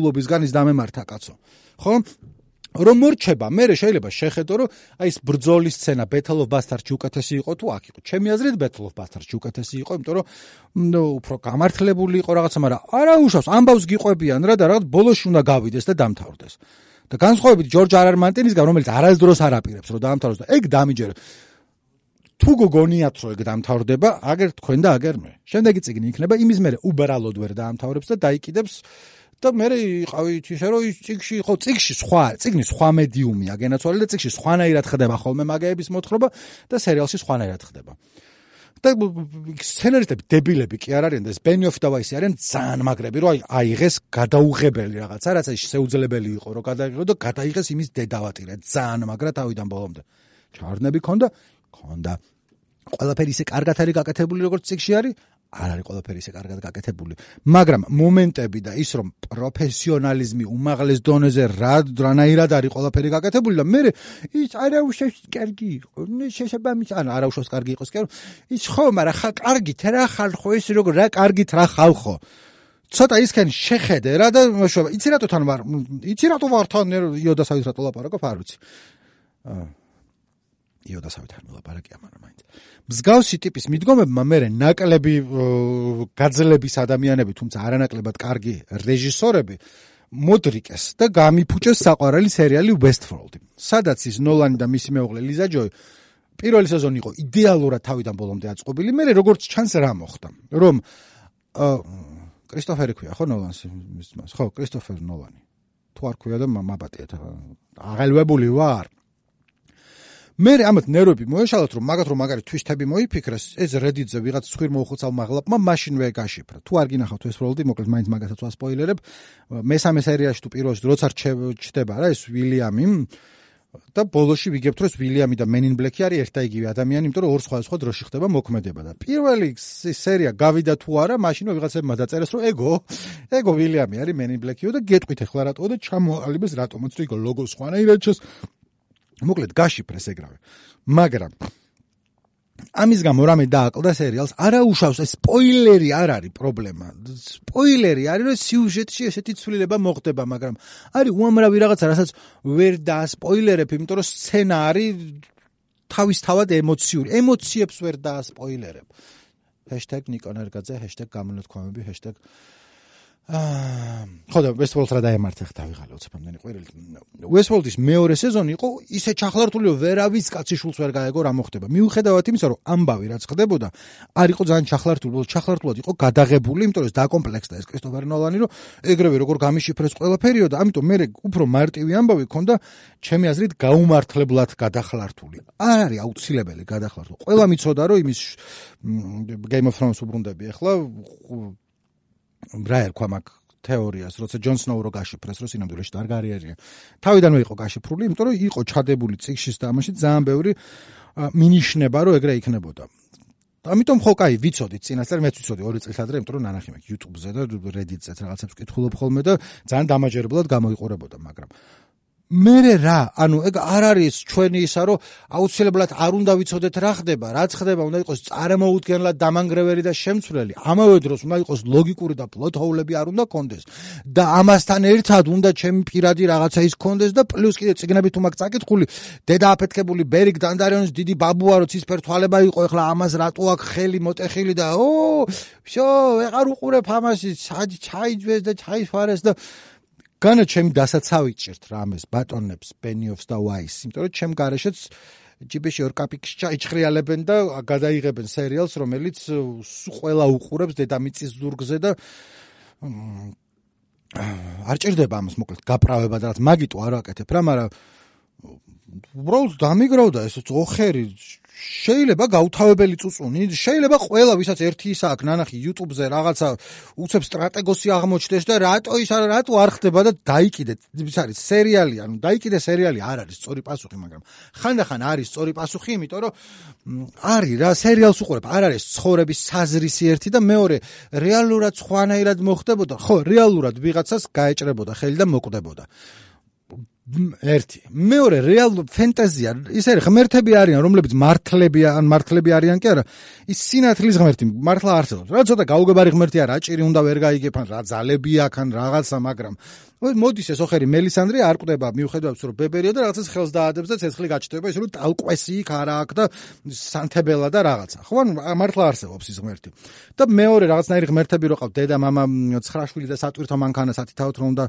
დაძაბულობისგან ის დამემართა კაცო ხო რომ მორჩება, მე შეიძლება შეხედო, რომ აი ეს ბრძოლის სცენა Battle of Bastards-ში უკეთესი იყო თუ აქ იყო. ჩემი აზრით Battle of Bastards-ში უკეთესი იყო, იმიტომ რომ უფრო გამართლებული იყო რაღაცა, მაგრამ არა უშავს, ამბავს გიყვებიან რა და რაღაც ბოლოში უნდა გავიდეს და დამთავრდეს. და განსხვავებით ჯორჯ არარ მარტინისგან, რომელიც არასდროს არ აპირებს, რომ დამთავრდეს და ეგ დამიჯერებს. თუ გოგონიათ რომ ეგ დამთავრდება, აგერ თქვენ და აგერ მე. შემდეგი წიგნი იქნება იმის მერე უბრალოდ ვერ დაამთავრებს და დაიკიდებს და მე იყავით ისე რომ ის ციგში ხო ციგში სხვა ციგნი სხვა მედიუმია გენაცვალე და ციგში სხვანაირად ხდება ხოლმე მაგეების მოთხრობა და სერიალში სხვანაირად ხდება. და სცენარისტები დებილები კი არ არიან და ეს ბენიოფ და ვაისი არიან ძალიან მაგრები რომ აი აიღეს გადაუღებელი რაღაცა რაც შეუძლებელი იყო რომ გადაიღო და გადაიღეს იმის დედავატირე ძალიან მაგრა თავიდან ბოლომდე. ჩარნები ქონდა ქონდა. ყველაფერი ისე კარგად არის გაკეთებული როგორც ციგში არის არ არის ყველაფერი ისე კარგად გაკეთებული, მაგრამ მომენტები და ის რომ პროფესიონალიზმი უმაღლეს დონეზე რა რანაირად არის ყველაფერი გაკეთებული და მე ის არაუშავს კარგი იყო. შესაბამის ან არაუშავს კარგი იყოს კი არა. ის ხო, მაგრამ ხა კარგით რა ხალხო ეს როგორ რა კარგით რა ხალხო. ცოტა ისქენ შეხედე რა და მოშობა. იცი რატო თან ვარ? იცი რატო ვარ თან იოდასავით რატო ლაპარაკობ არ ვიცი. აა იოდასავით არ მოლაპარაკია, მაგრამ მაინც. მსგავსი ტიპის მიდგომებმა მე ნაკლები გაძლების ადამიანები, თუმცა არანაკლებად კარგი რეჟისორები მოდრიკეს და გამიფუჭეს საყვარელი სერიალი Westworld-ი. სადაც ის ნოლანი და მისი მეუღლე ლიზა ჯოი პირველი სეზონი იყო იდეალურად თავიდან ბოლომდე აწყობილი. მე როგორც ჩანს რა მოხდა, რომ კრისტოფერი ქვია ხო ნოლანს მის მას ხო კრისტოფერ ნოლანი თუ არ ქვია და მაბატია აღელვებული ვარ მე ამათ ნერვები მოეშალათ რომ მაგათ რომ მაგარი თვისტები მოიფიქრეს ეს რედიტზე ვიღაც სხვირ მოუხოცავ მაღლაპმა მაშინვე გაშიფრა. თუ არ გინახავთ ეს როლდი მოკლედ მაინც მაგასაც ვასპოილერებ მესამე სერიაში თუ პირველში როცა რჩება რა ეს ვილიამი და ბოლოში ვიგებთ რომ ეს ვილიამი და მენინ ბლეკი არის ერთ და იგივე ადამიანი, იმიტომ რომ ორ სხვადასხვა დროში ხდება მოქმედება და პირველი სერია გავიდა თუ არა, მაშინ ვიღაცებმა დაწერეს რომ ეგო, ეგო ვილიამი არის მენინ ბლეკიო და გეტყვით ახლა რატო და ჩამოალიბეს რატომაც თუ იგო ლოგო სხვანაირად ჩას მოკლედ გაშიფრეს ეგრავე. მაგრამ ამის გამო რამე დააკლდა სერიალს, არა უშავს ეს სპოილერი არ არის პრობლემა. სპოილერი არის რომ სიუჟეტში ესეთი ცვლილება მოხდება, მაგრამ არის უამრავი რაღაცა, რასაც ვერ დაასპოილერებ, იმიტომ რომ სცენა არის თავისთავად ემოციური. ემოციებს ვერ დაასპოილერებ. #გამონათქვამები აა ხო და Westworld-ს რა დაემართა ხა დავიღალე უცებამდენი ყვირილი. Westworld-ის მეორე სეზონი იყო ისე ჩახლართული, ვერავის კაცი შულს ვერ გაეგო რა მოხდება. მიუხედავად იმისა, რომ ამბავი რაც ხდებოდა, არ იყო ძალიან ჩახლართული, ჩახლართულად იყო გადაღებული, იმიტომ რომ დაკომპლექსდა ეს კრისტოფერ ნოლანი, რომ ეგრევე როგორ გამიშიფრეს ყველაფერიო და ამიტომ მე უფრო მარტივი ამბავი ქონდა, ჩემი აზრით, გაუმართლებლად გადახლართული. არ არის აუცილებელი გადახლართული. ყველა მიცოდა, რომ იმის Game of Thrones უბრუნდები ახლა რა ერქვა მაგ თეორიას, როცა ჯონ სნოუ რო გაშიფრეს, რომ სინამდვილეში არ გარიერია. თავიდანვე იყო გაშიფრული, იმიტომ რომ იყო ჩადებული ციხის და ამაში ძალიან ბევრი მინიშნება, რომ ეგრე იქნებოდა. ამიტომ ხო კაი, ვიცოდით წინასწარ, მეც ვიცოდი 2 წელს ადრე, იმიტომ რომ ნანახი მაქვს YouTube-ზე და Reddit-ზე რაღაცებს ვკითხულობ ხოლმე და ძალიან დამაჯერებლად გამოიყურებოდა, მაგრამ მერე რა, ანუ ეგ არ არის ჩვენი ისა, რომ აუცილებლად არ უნდა ვიცოდეთ რა ხდება, რაც ხდება, უნდა იყოს წარმოუდგენლად დამანგრეველი და შემცვლელი. ამავე დროს უნდა იყოს ლოგიკური და პლოტ-ჰოულები არ უნდა კონდეს. და ამასთან ერთად უნდა ჩემი პირადი რაღაცა ის კონდეს და პლუს კიდე ციგნები თუ მაგ წაკითხული, დედა აფეთქებული ბერიგ დანდარიონის დიდი ბაბუა რო ცისფერ თვალება იყო, ეხლა ამას რატო აქ ხელი მოტეხილი და ო, შო, ეღარ უყურებ ამაში, ჩაიჯვეს და ჩაიფარეს და განა ჩემი დასაცავი ჭირთ რამეს ბატონებს ბენიოვს და ვაის იმიტომ რომ ჩემ გარეშეც ჯიბეში ორ კაპიკში იჩხრიალებენ და გადაიღებენ სერიალს რომელიც ყველა უყურებს დედამიწის ზურგზე და არ ჭირდება ამას მოკლედ გაправება და რაც მაგიტო არ ვაკეთებ რა მაგრამ უბრალოდ დამიგროვდა ეს ოხერი შეიძლება გაუთავებელი წუწუნი, შეიძლება ყველა ვისაც ერთი ისა აქვს ნანახი YouTube-ზე რაღაცა უცებ სტრატეგოსი აღმოჩნდეს და რატო ის არა რატო არ ხდება და დაიკიდე, ის არის სერიალი, ანუ დაიკიდე სერიალი არ არის სწორი პასუხი, მაგრამ ხანდახან არის სწორი პასუხი, იმიტომ რომ არის რა სერიალს უყურებ, არ არის ცხოვრების საზრისი ერთი და მეორე. რეალურად სხვანაირად მოხდებოდა, ხო, რეალურად ვიღაცას გაეჭრებოდა ხელი და მოკვდებოდა. ერთი. მეორე რეალ ფენტაზია ის არის ღმერთები არიან რომლებიც მართლები ან მართლები არიან კი არა. ის სინათლის ღმერთი მართლა არსებობს. რა ცოტა გაუგებარი ღმერთი არა ჭირი უნდა ვერ გაიგებ ან რა ძალები აქვს ან რაღაცა მაგრამ მოდის ეს ოხერი მელისანდრე არ ყვდება, მიუხედავად რომ ბებერია და რაღაცას ხელს დაადებს და ცეცხლი გაჩნდება, ისე რომ ტალყვესი იქ არა აქ და სანთებელა და რაღაცა. ხო ან მართლა არსებობს ის ღმერთი. და მეორე რაღაცნაირი ღმერთები რო ყავთ დედა, მამა, ცხრა შვილი და სატვირთო მანქანა სათითაოდ რომ და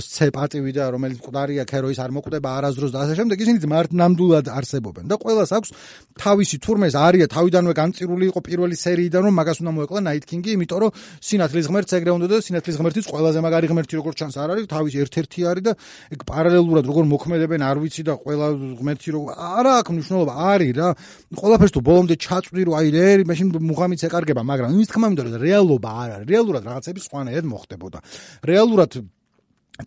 სცე პატივი და რომელიც მყდარია ქეროის არ მოკვდება არაზროს და ასე შემდეგ ისინი მარტნამდულად არსებობენ და ყველას აქვს თავისი თურმეს არია თავიდანვე განწირული იყო პირველი სერიიდან რომ მაგას უნდა მოეკლა ნაიტკინგი, იმიტომ რომ სინათლის ღმერთს ეგრე უნდა და სინათლის ღმერთიც ყველაზე მაგარი ღმერთი როგორც ჩანს არ არის თავის ერთ-ერთი არის და ეგ პარალელურად როგორ მოქმედებენ არ ვიცი და ყველა ღმერთი რო არა აქვს მნიშვნელობა არის რა. ყველაფერს თუ ბოლომდე ჩაწვდი რომ აი ერი მაშინ მუღამიც ეკარგება მაგრამ იმის თქმა მინდა რომ რეალობა არ არის. რეალურად რაღაცები სხვანაირად მოხდებოდა. რეალურად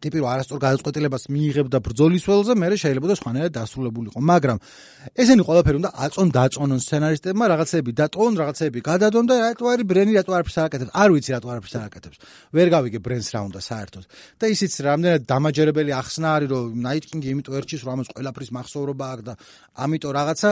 ტიპი არასწორ გადაწყვეტილებას მიიღებდა ბრძოლის ველზე, მე შეიძლება და სხვანაირად დასრულებულიყო. მაგრამ ესენი ყველაფერი უნდა აწონ დაწონონ სცენარისტებმა, რაღაცები დატოვონ, რაღაცები გადადონ და რატო არის ბრენი, რატო არაფერს არ აკეთებს? არ ვიცი რატო არაფერს არ აკეთებს. ვერ გავიგე ბრენს რა უნდა საერთოდ. და ისიც რამდენად დამაჯერებელი ახსნა არის, რომ King-ი იმიტომ ერჩის, რომ ამას ყველაფრის მახსოვრობა აქვს და ამიტომ რაღაცა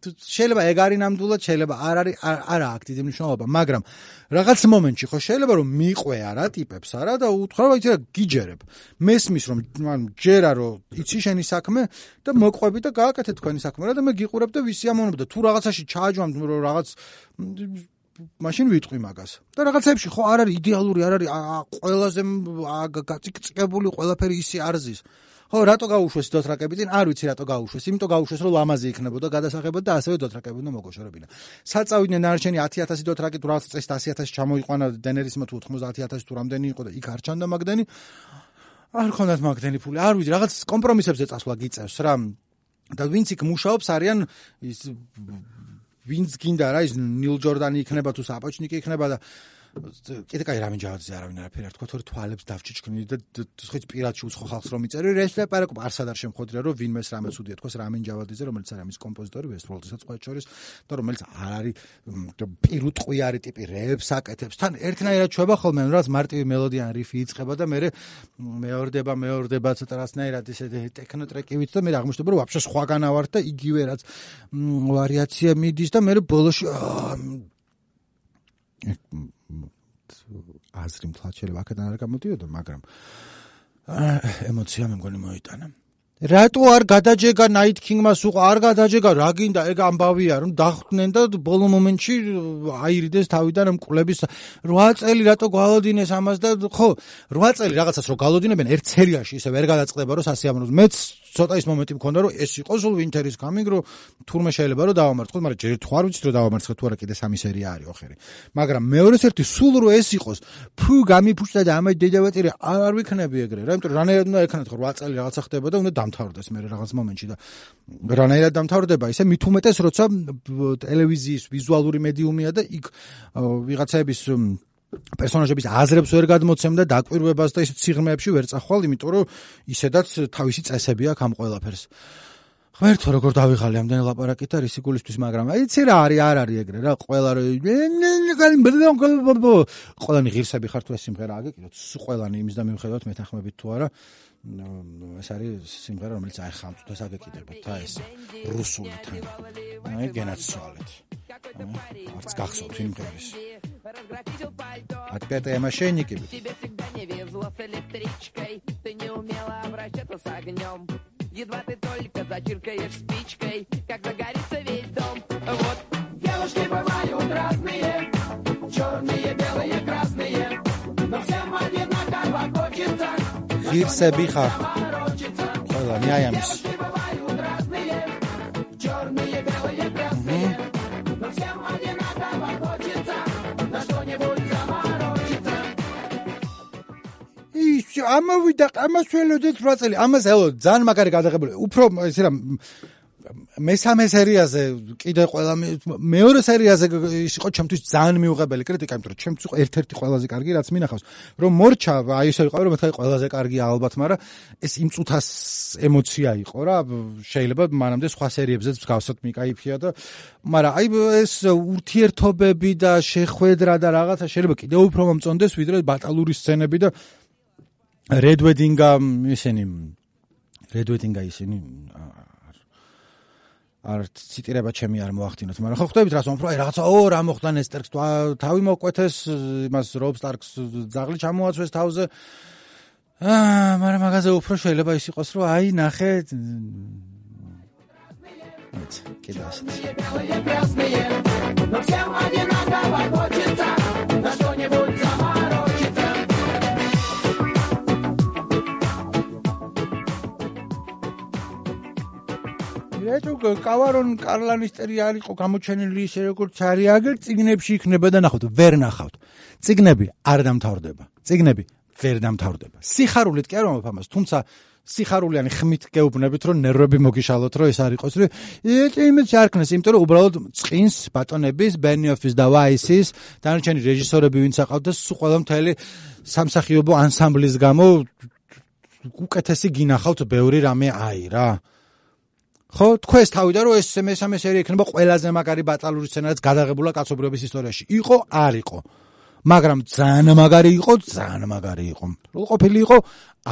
შეიძლება ეგ არის ნამდვილად, შეიძლება არ არის არა აქვს დიდი მნიშვნელობა, მაგრამ რაღაც მომენტში ხო შეიძლება რომ მიყვე არა ტიპებს არა და უთხრა რომ იცი რა გიჯერებ. მესმის რომ ან ჯერა რომ იცი შენი საქმე და მოყვები და გააკეთე თქვენი საქმე რა და მე გიყურებ და ვისი ამონობ და თუ რაღაცაში ჩააჯვამ რომ რაღაც მაშინ ვიტყვი მაგას. და რაღაცებში ხო არ არის იდეალური, არ არის ყველაზე გაწიკწკებული ყველაფერი ისი არზის. ხო, რატო გაუშვეს დოთრაკები წინ? არ ვიცი რატო გაუშვეს. იმიტომ გაუშვეს, რომ ლამაზი იქნებოდა გადასაღებად და ასევე დოთრაკები უნდა მოგოშორებინა. საწავიდნენ ნარჩენი 10000 დოთრაკი თუ რაღაც წეს 100000 ჩამოიყვანა დენერისმა თუ 90000 თუ რამდენი იყო და იქ არ ჩანდა მაგდენი. არ ხონდათ მაგდენი ფული. არ ვიცი, რაღაც კომპრომისებზე წასვლა გიწევს რა. და ვინც იქ მუშაობს არიან ის ვინც გინდა რა ის ნილ ჯორდანი იქნება თუ საპოჩნიკი იქნება და კიდე კაი რამე ჯავაძე არავინ არაფერი არ თქვა თორე თვალებს დავჩიჩქნი და ხიც პირადში უცხო ხალხს რომ იწერი ეს ლაპარაკობ არ სადარ შემხოდრია რომ ვინმეს რამეც უდია თქოს რამენ ჯავაძეზე რომელიც არის მის კომპოზიტორი ვესტროლდისაც ყველა შორის და რომელიც არ არის პირუტყვიარი ტიპი რეებს აკეთებს. თან ერთნაირად შვება ხოლმე რაც მარტივი მელოდია რიფი იწება და მე მეორდება მეორდება ცოტა რასნაირად ისე ტექნოტრეკივით და მე აღმოჩნდება რომ ვაფშე სხვაგან ავართ და იგივე რაც ვარიაცია მიდის და მე ბოლოში აზრი მთლაჩელებ აქედან არ გამოდიოდა, მაგრამ ემოცია მე მგონი მოიტანა. რატო არ გადაჯეგა Night King-მას უყ არ გადაჯეგა რა გინდა ეგ ამბავია რომ დახვდნენ და ბოლო მომენტში აირიდეს თავიდან მკვლების 8 წელი რატო გალოდინეს ამას და ხო 8 წელი რაღაცას რო გალოდინებენ ერთ სერიაში ისე ვერ გადაწყდება რომ სასიამოვნოს მეც ცოტა ის მომენტი მქონდა რომ ეს იყო სულ ვინტერის გამიგ რომ თურმე შეიძლება რომ დავამარცხოთ მაგრამ ჯერ თუ არ ვიცით რომ დავამარცხოთ თუ არა კიდე სამი სერია არის ოხერი მაგრამ მეორეს ერთი სულ რო ეს იყოს ფუ გამიფუშდა და ამაი დედავატირი არ ვიქნები ეგრე რა იმიტომ რომ რანაირად უნდა ეკნათ ხო 8 წელი რაღაცა ხდება და უნდა დამთავრდეს მე რაღაც მომენტში და რანაირად დამთავრდება ისე უმეტეს როცა ტელევიზიის ვიზუალური მედიუმია და იქ ვიღაცების პერსონაჟების აზრებს ვერ გადმოცემ და დაკვირვებას და ის ციღრმეებში ვერ წახვალ, იმიტომ რომ ისედაც თავისი წესები აქვს ამ ყველაფერს. ღმერთო როგორ დავიღალე ამდენი ლაპარაკი და რისი გულისთვის, მაგრამ აიცი რა არის, არ არის ეგრე რა, ყველა ყველანი ღირსები ხარ თუ ეს სიმღერა აგეკიდოთ, ყველანი იმის და მიუხედავად მეთანხმებით თუ არა. ეს არის სიმღერა რომელიც აი ხამწუთას აგეკიდებათ და ეს რუსული თან. აი გენაცვალეთ. არც გახსოვთ იმ დღეს. Отпятые мошенники. Тебе всегда не везло с электричкой, ты не умела обращаться с огнем. Едва ты только зачиркаешь спичкой, как загорится весь дом. Вот. Девушки бывают разные, черные, белые, красные, но всем одинаково хочется. Гирса биха. Ладно. ამოვიდა ამას ველოდეთ 8 წელი. ამას ელო ძალიან მაგარი გადაღებული. უფრო ესე რა მესამე სერიაზე კიდე ყველა მეორე სერიაზე იყო ჩემთვის ძალიან მიუღებელი კრიტიკა იმიტომ რომ ჩემთვის იყო ერთ-ერთი ყველაზე კარგი რაც მინახავს. რომ მორჩა აი ესე იყო რომ მეთქე ყველაზე კარგია ალბათ მაგრამ ეს იმ წუთას ემოცია იყო რა შეიძლება მანამდე სხვა სერიებზეც გავსოთ მიკაიფია და მაგრამ აი ეს ურთიერთობები და შეხვედრა და რაღაცა შეიძლება კიდე უფრო მომწონდეს ვიდრე ბატალური სცენები და Red Wedding-ა ისინი Red Wedding-ა ისინი არ ციტირება ჩემი არ მოახდინოთ, მაგრამ ხო ხვდებით რას უფრო აი რაღაცა ო რა მოხდა ნესტერს თავი მოკვეთეს იმას რობ სტარკს ძაღლი ჩამოაცვეს თავზე აა მაგრამ მაგაზე უფრო შეიძლება ის იყოს რომ აი ნახე вот კიდე ასე но всем одинаково хочется на что-нибудь ეტო კავარონ კარლანისტერი არისო გამოჩენილი ისე როგორც არის აგერ ციგნებში იქნება და ნახოთ ვერ ნახავთ. ციგნები არ დამთავრდება. ციგნები ვერ დამთავრდება. სიხარულით კი არ მომფამას თუმცა სიხარულიანი ხმით გეუბნებით რომ ნერვები მოგიშალოთ რომ ეს არ იყოს რომ იმით შარქნეს იმიტომ რომ უბრალოდ წინს ბატონების ბენიოფის და ვაისის დანარჩენი რეჟისორები ვინც აყავდა სულ ყველა მთელი სამსახიობო ანსამბლის გამო უკეთესი გინახავთ ბევრი რამე აი რა ხო თქვენს თავიდან რომ ეს მესამე სერია იქნება ყველაზე მაგარი ბატალური სცენარიც გადაღებულა კაცობრიობის ისტორიაში. იყო არ იყო. მაგრამ ძალიან მაგარი იყო ძალიან მაგარი იყო. რო ყოფილი იყო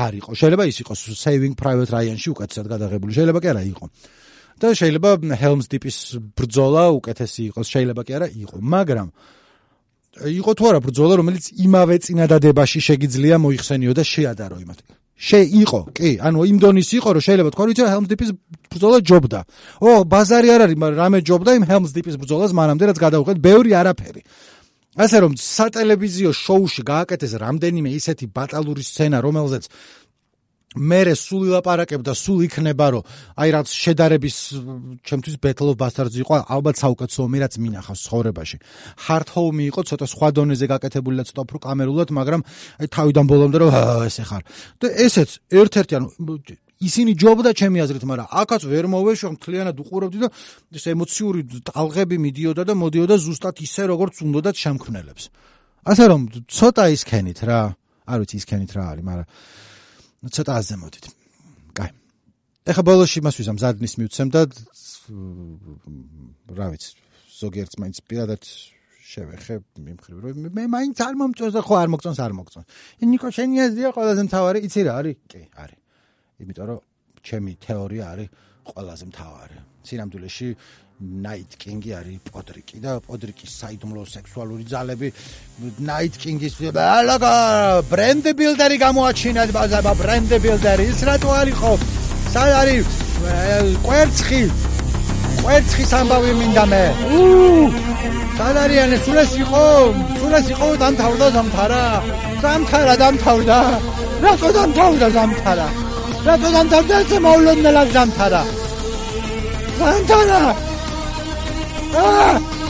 არ იყო. შეიძლება ის იყოს saving private ryan-ში უკეთესად გადაღებული. შეიძლება კი არა იყო. და შეიძლება helms deep-ის ბრძოლა უკეთესი იყოს. შეიძლება კი არა იყო. მაგრამ იყო თუ არა ბრძოლა რომელიც იმავე წინადადებაში შეგიძლია მოიხსენიო და შეადარო იმათ შე იყო, კი, ანუ იმ დონის იყო, რომ შეიძლება თქვა, ვიცი, Helms Deep-ის ბრძოლა ჯობდა. ო, ბაზარი არ არის, მაგრამ რამე ჯობდა იმ Helms Deep-ის ბრძოლას მანამდე რაც გადავხედეთ, ბევრი არაფერი. ასე რომ სატელევიზიო შოუში გააკეთეს რამდენიმე ისეთი ბატალური სცენა, რომელზეც მერე სულ ილაპარაკებ და სულ იქნება რომ აი რაც შედარების ჩემთვის Battle of Bastards იყო ალბათ საუკეთესო ომი რაც მინახავს ცხოვრებაში. Hard Home იყო ცოტა სხვა დონეზე გაკეთებული და ცოტა უფრო კამერულად, მაგრამ აი თავიდან ბოლომდე რომ ესე ხარ. და ესეც ერთ-ერთი ანუ ისინი ჯობდა ჩემი აზრით, მაგრამ აქაც ვერ მოვეშვა მთლიანად უყურებდი და ეს ემოციური ტალღები მიდიოდა და მოდიოდა ზუსტად ისე როგორც უნდათ შემქმნელებს. ასე რომ ცოტა ისქენით რა. არ ვიცი ისქენით რა არის, მაგრამ ცოტა აზემოდით. კაი. ეხა ბოლოსში მას ვიზამ ზადნის მივცემ და რა ვიცი, ზოგიერთს მაინც პირადად შევეხე მიმხრივ რომ მე მაინც არ მომწონს და ხო არ მოგწონს არ მოგწონს. ნიკო შენი აზრია ყველაზე მთავარი, იცი რა არის? კი, არის. იმიტომ რომ ჩემი თეორია არის ყველაზე მთავარი. სინამდვილეში Night King-ი არის პოდრიკი და პოდრიკის საიდუმლო სექსუალური ძალები Night King-ის ალაგა ბრენდ ბილდერი გამოაჩინა ბაზაბა ბრენდ ბილდერი ის რატო არისო სად არის კვერცხი კვერცხი სამბავი მინდა მე. სად არიან სულ ეს იყო სულ ეს იყო დამთავრდა დამთარა დამთარა დამთავრდა. რატო დამთავრდა დამთარა რატო დამთავრდა? ეს მოვლენელად დამთარა დამთარა Ah!